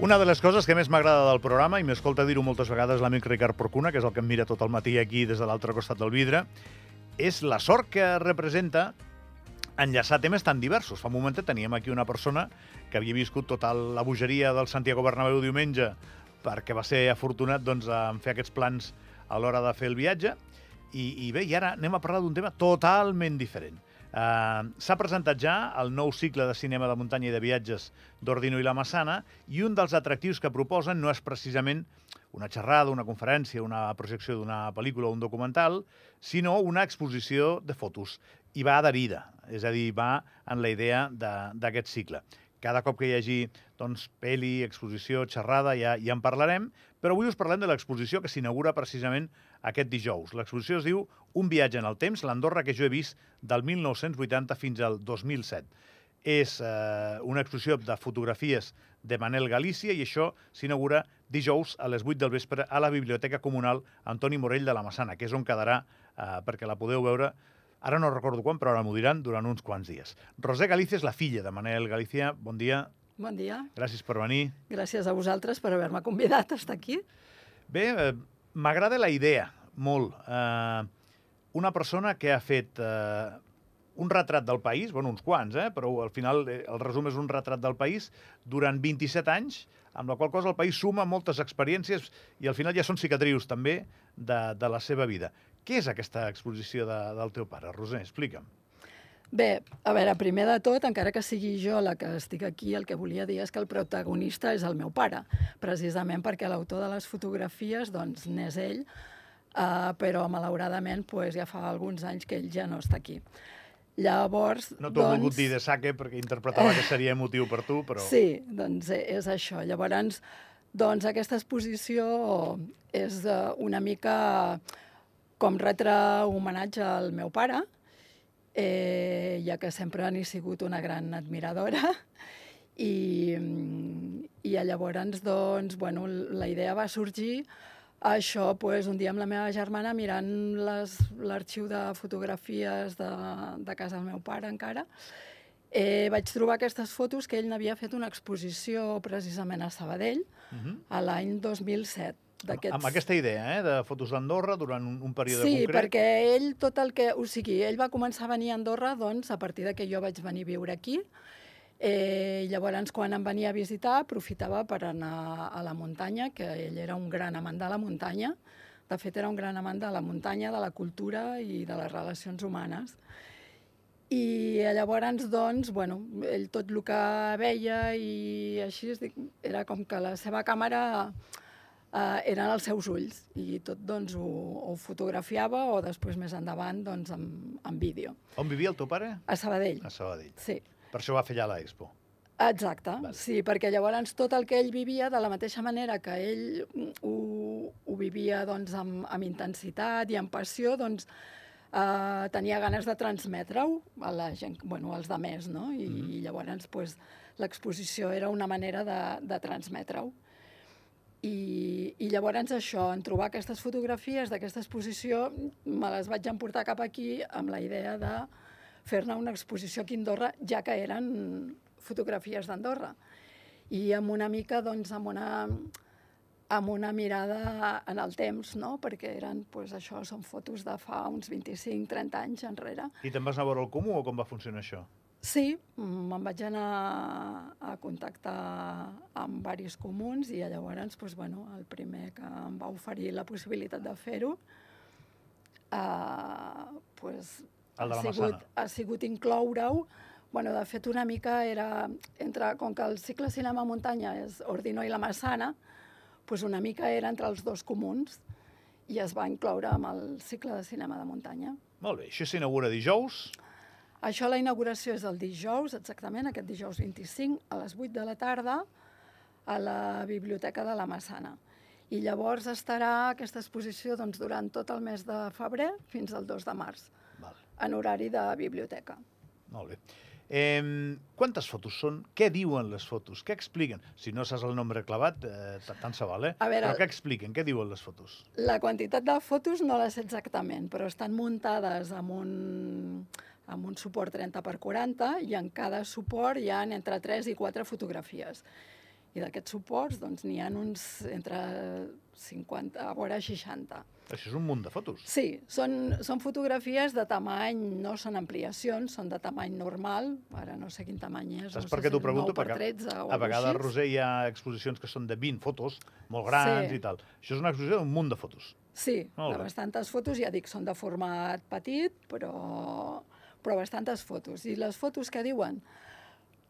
Una de les coses que més m'agrada del programa, i m'escolta dir-ho moltes vegades l'amic Ricard Porcuna, que és el que em mira tot el matí aquí des de l'altre costat del vidre, és la sort que representa enllaçar temes tan diversos. Fa un moment teníem aquí una persona que havia viscut tota la bogeria del Santiago Bernabéu diumenge perquè va ser afortunat doncs, en fer aquests plans a l'hora de fer el viatge. I, I bé, i ara anem a parlar d'un tema totalment diferent. Uh, S'ha presentat ja el nou cicle de cinema de muntanya i de viatges d'Ordino i la Massana i un dels atractius que proposen no és precisament una xerrada, una conferència, una projecció d'una pel·lícula o un documental, sinó una exposició de fotos. I va adherida, és a dir, va en la idea d'aquest cicle. Cada cop que hi hagi doncs, pel·li, exposició, xerrada, ja, ja en parlarem, però avui us parlem de l'exposició que s'inaugura precisament aquest dijous. L'exposició es diu Un viatge en el temps, l'Andorra que jo he vist del 1980 fins al 2007. És eh, una exposició de fotografies de Manel Galícia i això s'inaugura dijous a les 8 del vespre a la Biblioteca Comunal Antoni Morell de la Massana, que és on quedarà eh, perquè la podeu veure Ara no recordo quan, però ara m'ho diran durant uns quants dies. Roser Galícia és la filla de Manel Galícia. Bon dia. Bon dia. Gràcies per venir. Gràcies a vosaltres per haver-me convidat a estar aquí. Bé, eh, m'agrada la idea, molt. Eh, una persona que ha fet eh, un retrat del país, bueno, uns quants, eh, però al final eh, el resum és un retrat del país durant 27 anys, amb la qual cosa el país suma moltes experiències i al final ja són cicatrius també de, de la seva vida. Què és aquesta exposició de, del teu pare? Roser, explica'm. Bé, a veure, primer de tot, encara que sigui jo la que estic aquí, el que volia dir és que el protagonista és el meu pare, precisament perquè l'autor de les fotografies doncs, n'és ell, uh, però malauradament pues, ja fa alguns anys que ell ja no està aquí. Llavors, no t'ho doncs... volgut dir de saque perquè interpretava que seria emotiu per tu, però... Sí, doncs és això. Llavors, doncs aquesta exposició és una mica com retre homenatge al meu pare, eh, ja que sempre n'he sigut una gran admiradora, i, i llavors, doncs, bueno, la idea va sorgir això, pues, un dia amb la meva germana mirant l'arxiu de fotografies de, de casa del meu pare encara, eh, vaig trobar aquestes fotos que ell n'havia fet una exposició precisament a Sabadell uh -huh. a l'any 2007 amb aquesta idea, eh, de fotos d'Andorra durant un, un període sí, concret. Sí, perquè ell tot el que... O sigui, ell va començar a venir a Andorra doncs, a partir de que jo vaig venir a viure aquí. Eh, llavors, quan em venia a visitar, aprofitava per anar a la muntanya, que ell era un gran amant de la muntanya. De fet, era un gran amant de la muntanya, de la cultura i de les relacions humanes. I llavors, doncs, bueno, ell tot el que veia i així, era com que la seva càmera eh, eren els seus ulls i tot doncs, ho, ho fotografiava o després més endavant doncs, en, en vídeo. On vivia el teu pare? A Sabadell. A Sabadell. Sí. Per això va fer allà l'Expo. Exacte, vale. sí, perquè llavors tot el que ell vivia, de la mateixa manera que ell ho, ho vivia doncs, amb, amb intensitat i amb passió, doncs eh, tenia ganes de transmetre-ho a la gent, bueno, als de més, no? I, mm -hmm. i llavors pues, l'exposició era una manera de, de transmetre-ho. I, I llavors això, en trobar aquestes fotografies d'aquesta exposició, me les vaig emportar cap aquí amb la idea de fer-ne una exposició aquí a Andorra, ja que eren fotografies d'Andorra. I amb una mica, doncs, amb una, amb una mirada en el temps, no? perquè eren, pues, això, són fotos de fa uns 25-30 anys enrere. I te'n vas anar a veure el comú o com va funcionar això? Sí, me'n vaig anar a contactar amb varis comuns i llavors doncs, bueno, el primer que em va oferir la possibilitat de fer-ho eh, pues, el ha, sigut, ha sigut incloure-ho. Bueno, de fet, una mica era, entre, com que el cicle cinema muntanya és Ordino i la Massana, pues una mica era entre els dos comuns i es va incloure amb el cicle de cinema de muntanya. Molt bé, això s'inaugura dijous. Això, la inauguració és el dijous, exactament, aquest dijous 25, a les 8 de la tarda, a la Biblioteca de la Massana. I llavors estarà aquesta exposició doncs, durant tot el mes de febrer fins al 2 de març, Val. en horari de biblioteca. Molt bé. Eh, quantes fotos són? Què diuen les fotos? Què expliquen? Si no saps el nombre clavat, eh, tant se val, eh? A veure, però què expliquen? Què diuen les fotos? La quantitat de fotos no les sé exactament, però estan muntades amb un amb un suport 30 per 40 i en cada suport hi ha entre 3 i 4 fotografies. I d'aquests suports doncs, n'hi ha uns entre 50 a vora 60. Això és un munt de fotos. Sí, són, són fotografies de tamany, no són ampliacions, són de tamany normal, ara no sé quin tamany és. Saps no per què si t'ho pregunto? 9 per Perquè 13 o a vegades, així. Roser, hi ha exposicions que són de 20 fotos, molt grans Sí. i tal. Això és una exposició d'un munt de fotos. Sí, Molt de bé. bastantes fotos, ja dic, són de format petit, però, però bastantes fotos. I les fotos que diuen?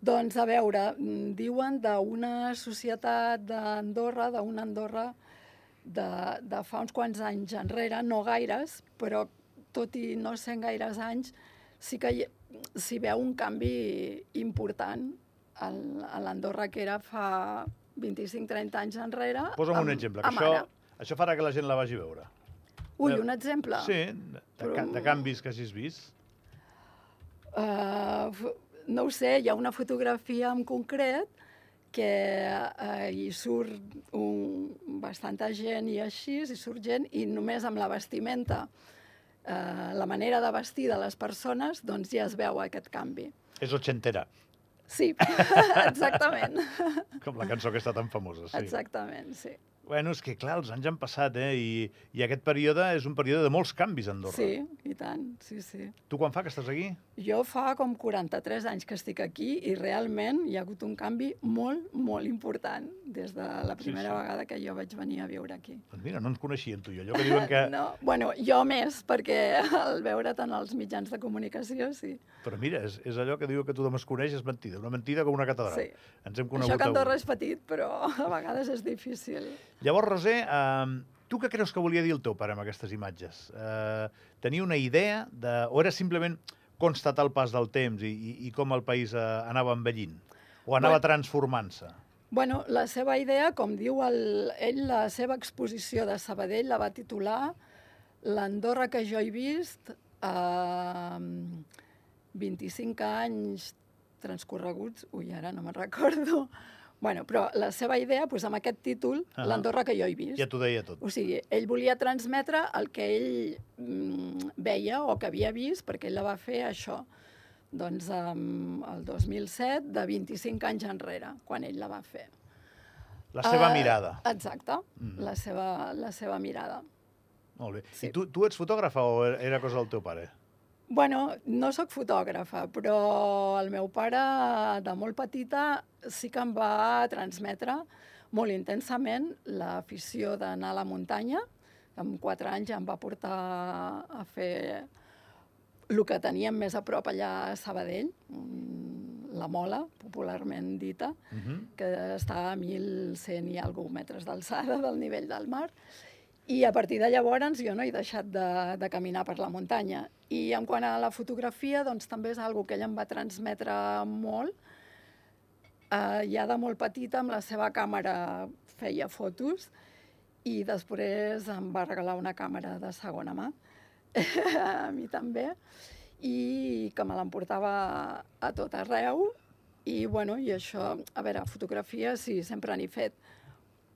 Doncs, a veure, mm, diuen d'una societat d'Andorra, d'una Andorra de, de fa uns quants anys enrere, no gaires, però tot i no sent gaires anys, sí que hi- s'hi veu un canvi important a l'Andorra que era fa 25-30 anys enrere. Posa'm un amb- exemple, que això, ara. això farà que la gent la vagi a veure. Ui, Eh, un exemple? Sí, de, de, de canvis que hagis vist. Uh, no ho sé, hi ha una fotografia en concret que uh, hi surt un, bastanta gent i així, hi surt gent, i només amb la vestimenta, uh, la manera de vestir de les persones, doncs ja es veu aquest canvi. És ochentera, Sí, exactament. com la cançó que està tan famosa. Sí. Exactament, sí. Bueno, és que clar, els anys han passat, eh? I, i aquest període és un període de molts canvis a Andorra. Sí, i tant, sí, sí. Tu quan fa que estàs aquí? Jo fa com 43 anys que estic aquí i realment hi ha hagut un canvi molt, molt important des de la primera sí. vegada que jo vaig venir a viure aquí. Doncs mira, no ens coneixien tu i jo. Allò que diuen que... No, bueno, jo més, perquè al veure tant als mitjans de comunicació, sí. Però mira, és, és allò que diu que tothom es coneix, és mentida. Una mentida com una catedral. Sí. Ens hem conegut Això que Andorra és petit, però a vegades és difícil. Llavors, Roser, eh, tu què creus que volia dir el teu pare amb aquestes imatges? Eh, tenia una idea de... o era simplement constatar el pas del temps i, i, i com el país eh, anava envellint? O anava Bueno. transformant-se? Bueno, la seva idea, com diu el, ell, la seva exposició de Sabadell la va titular L'Andorra que jo he vist a 25 anys transcorreguts... Ui, ara no me'n recordo. Bueno, però la seva idea, doncs, amb aquest títol, Ahà. l'Andorra que jo he vist. Ja t'ho deia tot. O sigui, ell volia transmetre el que ell mm, veia o que havia vist, perquè ell la va fer això, doncs um, el 2007, de 25 anys enrere, quan ell la va fer. La seva Eh, mirada. Exacte, Mhm. la, seva, la seva mirada. Molt bé. sí. I tu, tu ets fotògrafa o era cosa del teu pare? Bueno, no sóc fotògrafa, però el meu pare, de molt petita, sí que em va transmetre molt intensament l'afició d'anar a la muntanya. Amb quatre anys em va portar a fer el que teníem més a prop allà a Sabadell, mm, la Mola, popularment dita, Uh -huh. que està a 1.100 i alguna metres d'alçada del nivell del mar. I a partir de llavors jo no he deixat de, de caminar per la muntanya. I en quant a la fotografia, doncs també és algo que ell em va transmetre molt. Uh, ja de molt petita, amb la seva càmera feia fotos i després em va regalar una càmera de segona mà, a mi també, i que me l'emportava a tot arreu. I, bueno, i això, a veure, fotografia sí, sempre n'he fet,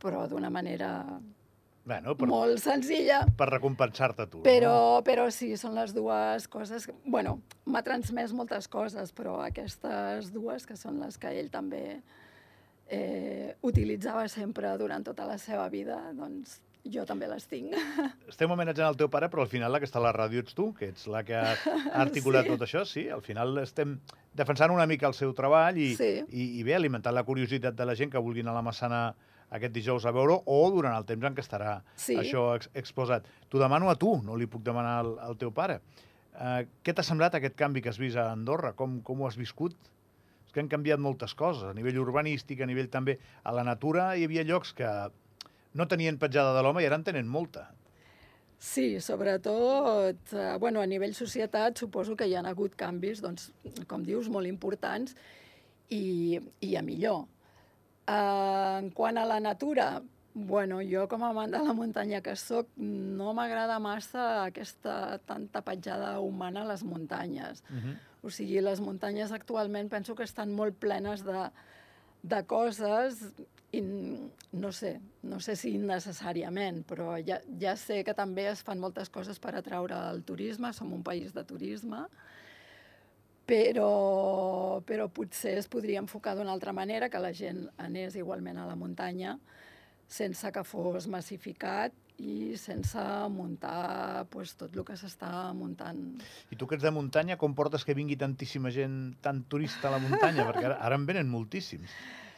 però d'una manera Bueno, per, molt senzilla. per recompensar-te tu. Però, però sí, són les dues coses... que- bueno, m'ha transmès moltes coses, però aquestes dues, que són les que ell també eh, utilitzava sempre durant tota la seva vida, doncs jo també les tinc. No? Estem homenatjant el teu pare, però al final la que està a la ràdio ets tu, que ets la que ha articulat Sí. tot això. Sí, al final estem defensant una mica el seu treball i, Sí. i, i bé, alimentant la curiositat de la gent que vulgui anar a la Massana aquest dijous a veure o durant el temps en què estarà Sí. això ex exposat. T'ho demano a tu, no li puc demanar al, al teu pare. Uh, què t'ha semblat aquest canvi que has vist a Andorra? Com, com ho has viscut? És que han canviat moltes coses, a nivell urbanístic, a nivell també... A la natura hi havia llocs que no tenien petjada de l'home i ara en tenen molta. Sí, sobretot, eh, bueno, a nivell societat suposo que hi ha hagut canvis, doncs, com dius, molt importants i, i a millor. En quant a la natura, bueno, jo com a amant de la muntanya que sóc, no m'agrada massa aquesta tanta petjada humana a les muntanyes. Uh -huh. O sigui, les muntanyes actualment penso que estan molt plenes de, de coses i no sé, no sé si innecessàriament, però ja, ja sé que també es fan moltes coses per atraure el turisme, som un país de turisme, però, però potser es podria enfocar d'una altra manera, que la gent anés igualment a la muntanya, sense que fos massificat i sense muntar pues, tot el que s'està muntant. I tu que ets de muntanya, com portes que vingui tantíssima gent, tan turista a la muntanya? Perquè ara, ara en venen moltíssims.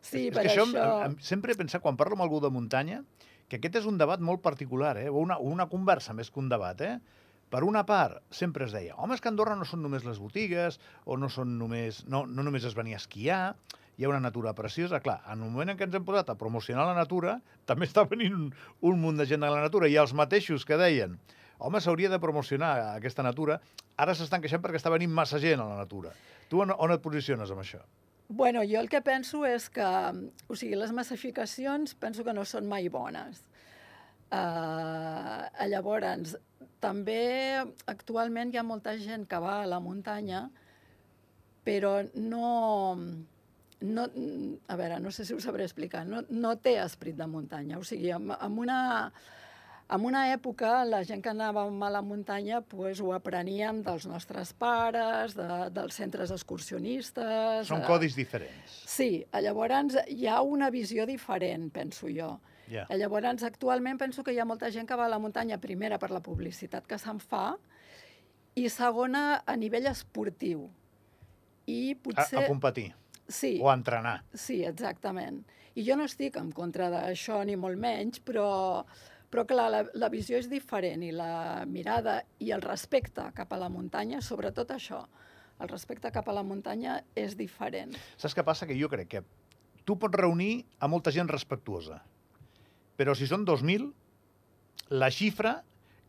Sí, és, per és que això... això... Em, em, sempre he pensat, quan parlo amb algú de muntanya, que aquest és un debat molt particular, eh? o una, una conversa més que un debat. Eh? Per una part, sempre es deia, home, és que Andorra no són només les botigues, o no són només, no, no només es venia a esquiar, hi ha una natura preciosa. Clar, en el moment en què ens hem posat a promocionar la natura, també està venint un, un munt de gent de la natura, i els mateixos que deien, home, s'hauria de promocionar aquesta natura, ara s'estan queixant perquè està venint massa gent a la natura. Tu on, on et posiciones amb això? Bueno, jo el que penso és que, o sigui, les massificacions penso que no són mai bones. Uh, llavors, també actualment hi ha molta gent que va a la muntanya, però no, no, a veure, no sé si ho sabré explicar, no, no té esperit de muntanya. O sigui, amb, amb una... En una època, la gent que anàvem a la muntanya pues, ho apreníem dels nostres pares, de, dels centres excursionistes... Són de... codis diferents. Sí, llavors hi ha una visió diferent, penso jo. Yeah. Llavors, actualment penso que hi ha molta gent que va a la muntanya, primera, per la publicitat que se'n fa, i segona, a nivell esportiu. I potser... A, a competir. Sí. O a entrenar. Sí, exactament. I jo no estic en contra d'això, ni molt menys, però, però clar, la, la visió és diferent i la mirada i el respecte cap a la muntanya, sobretot això, el respecte cap a la muntanya és diferent. Saps què passa? Que jo crec que tu pots reunir a molta gent respectuosa, però si són 2.000, la xifra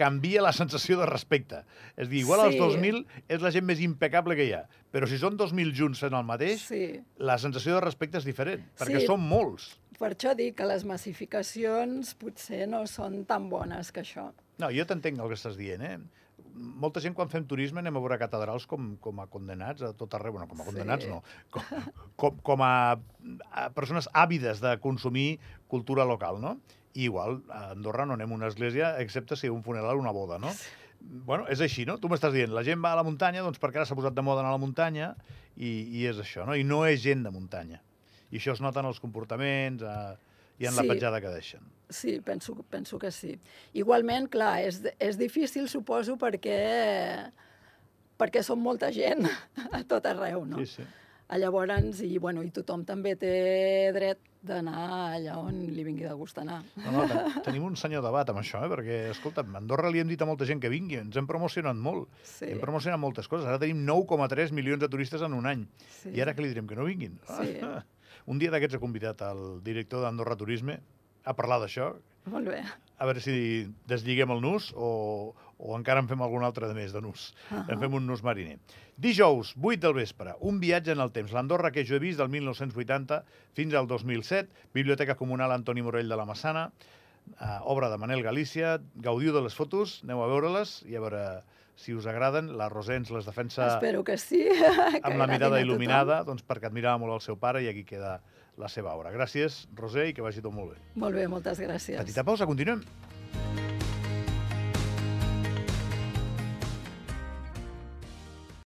canvia la sensació de respecte. És dir, igual Sí. els 2.000 és la gent més impecable que hi ha, però si són 2.000 junts fent el mateix, Sí. la sensació de respecte és diferent, perquè Sí. són molts. Per això dic que les massificacions potser no són tan bones que això. No, jo t'entenc el que estàs dient, eh? Molta gent quan fem turisme anem a veure catedrals com, com a condenats a tot arreu. Bueno, com a Sí. condenats no. Com, com, com a, a persones àvides de consumir cultura local, no? I igual, a Andorra no anem a una església, excepte si un funeral o una boda, no? Bueno, és així, no? Tu m'estàs dient, la gent va a la muntanya doncs perquè ara s'ha posat de moda anar a la muntanya i, i és això, no? I no és gent de muntanya. I això es nota en els comportaments eh, i en la Sí. petjada que deixen. Sí, penso, penso que sí. Igualment, clar, és, és difícil, suposo, perquè, perquè som molta gent a tot arreu, no? Sí, sí. A Llavors, i, bueno, i tothom també té dret d'anar allà on li vingui de gust anar. No, no, ten- tenim un senyor debat amb això, eh? perquè, escolta'm, a Andorra li hem dit a molta gent que vingui, ens hem promocionat molt, Sí. hem promocionat moltes coses, ara tenim 9,3 milions de turistes en un any, Sí. i ara que li direm que no vinguin? Sí. Un dia d'aquests he convidat el director d'Andorra Turisme a parlar d'això, Molt bé. a veure si deslligem el nus o, o encara en fem algun altre de més de nus. Uh. -huh. En fem un nus mariner. Dijous, 8 del vespre, un viatge en el temps. L'Andorra que jo he vist del 1980 fins al 2007, Biblioteca Comunal Antoni Morell de la Massana, eh, obra de Manel Galícia, gaudiu de les fotos, aneu a veure-les i a veure si us agraden. La Roser ens les defensa Espero que sí. que amb la mirada il·luminada, doncs perquè admirava molt el seu pare i aquí queda la seva obra. Gràcies, Roser, i que vagi tot molt bé. Molt bé, moltes gràcies. Petita pausa, continuem.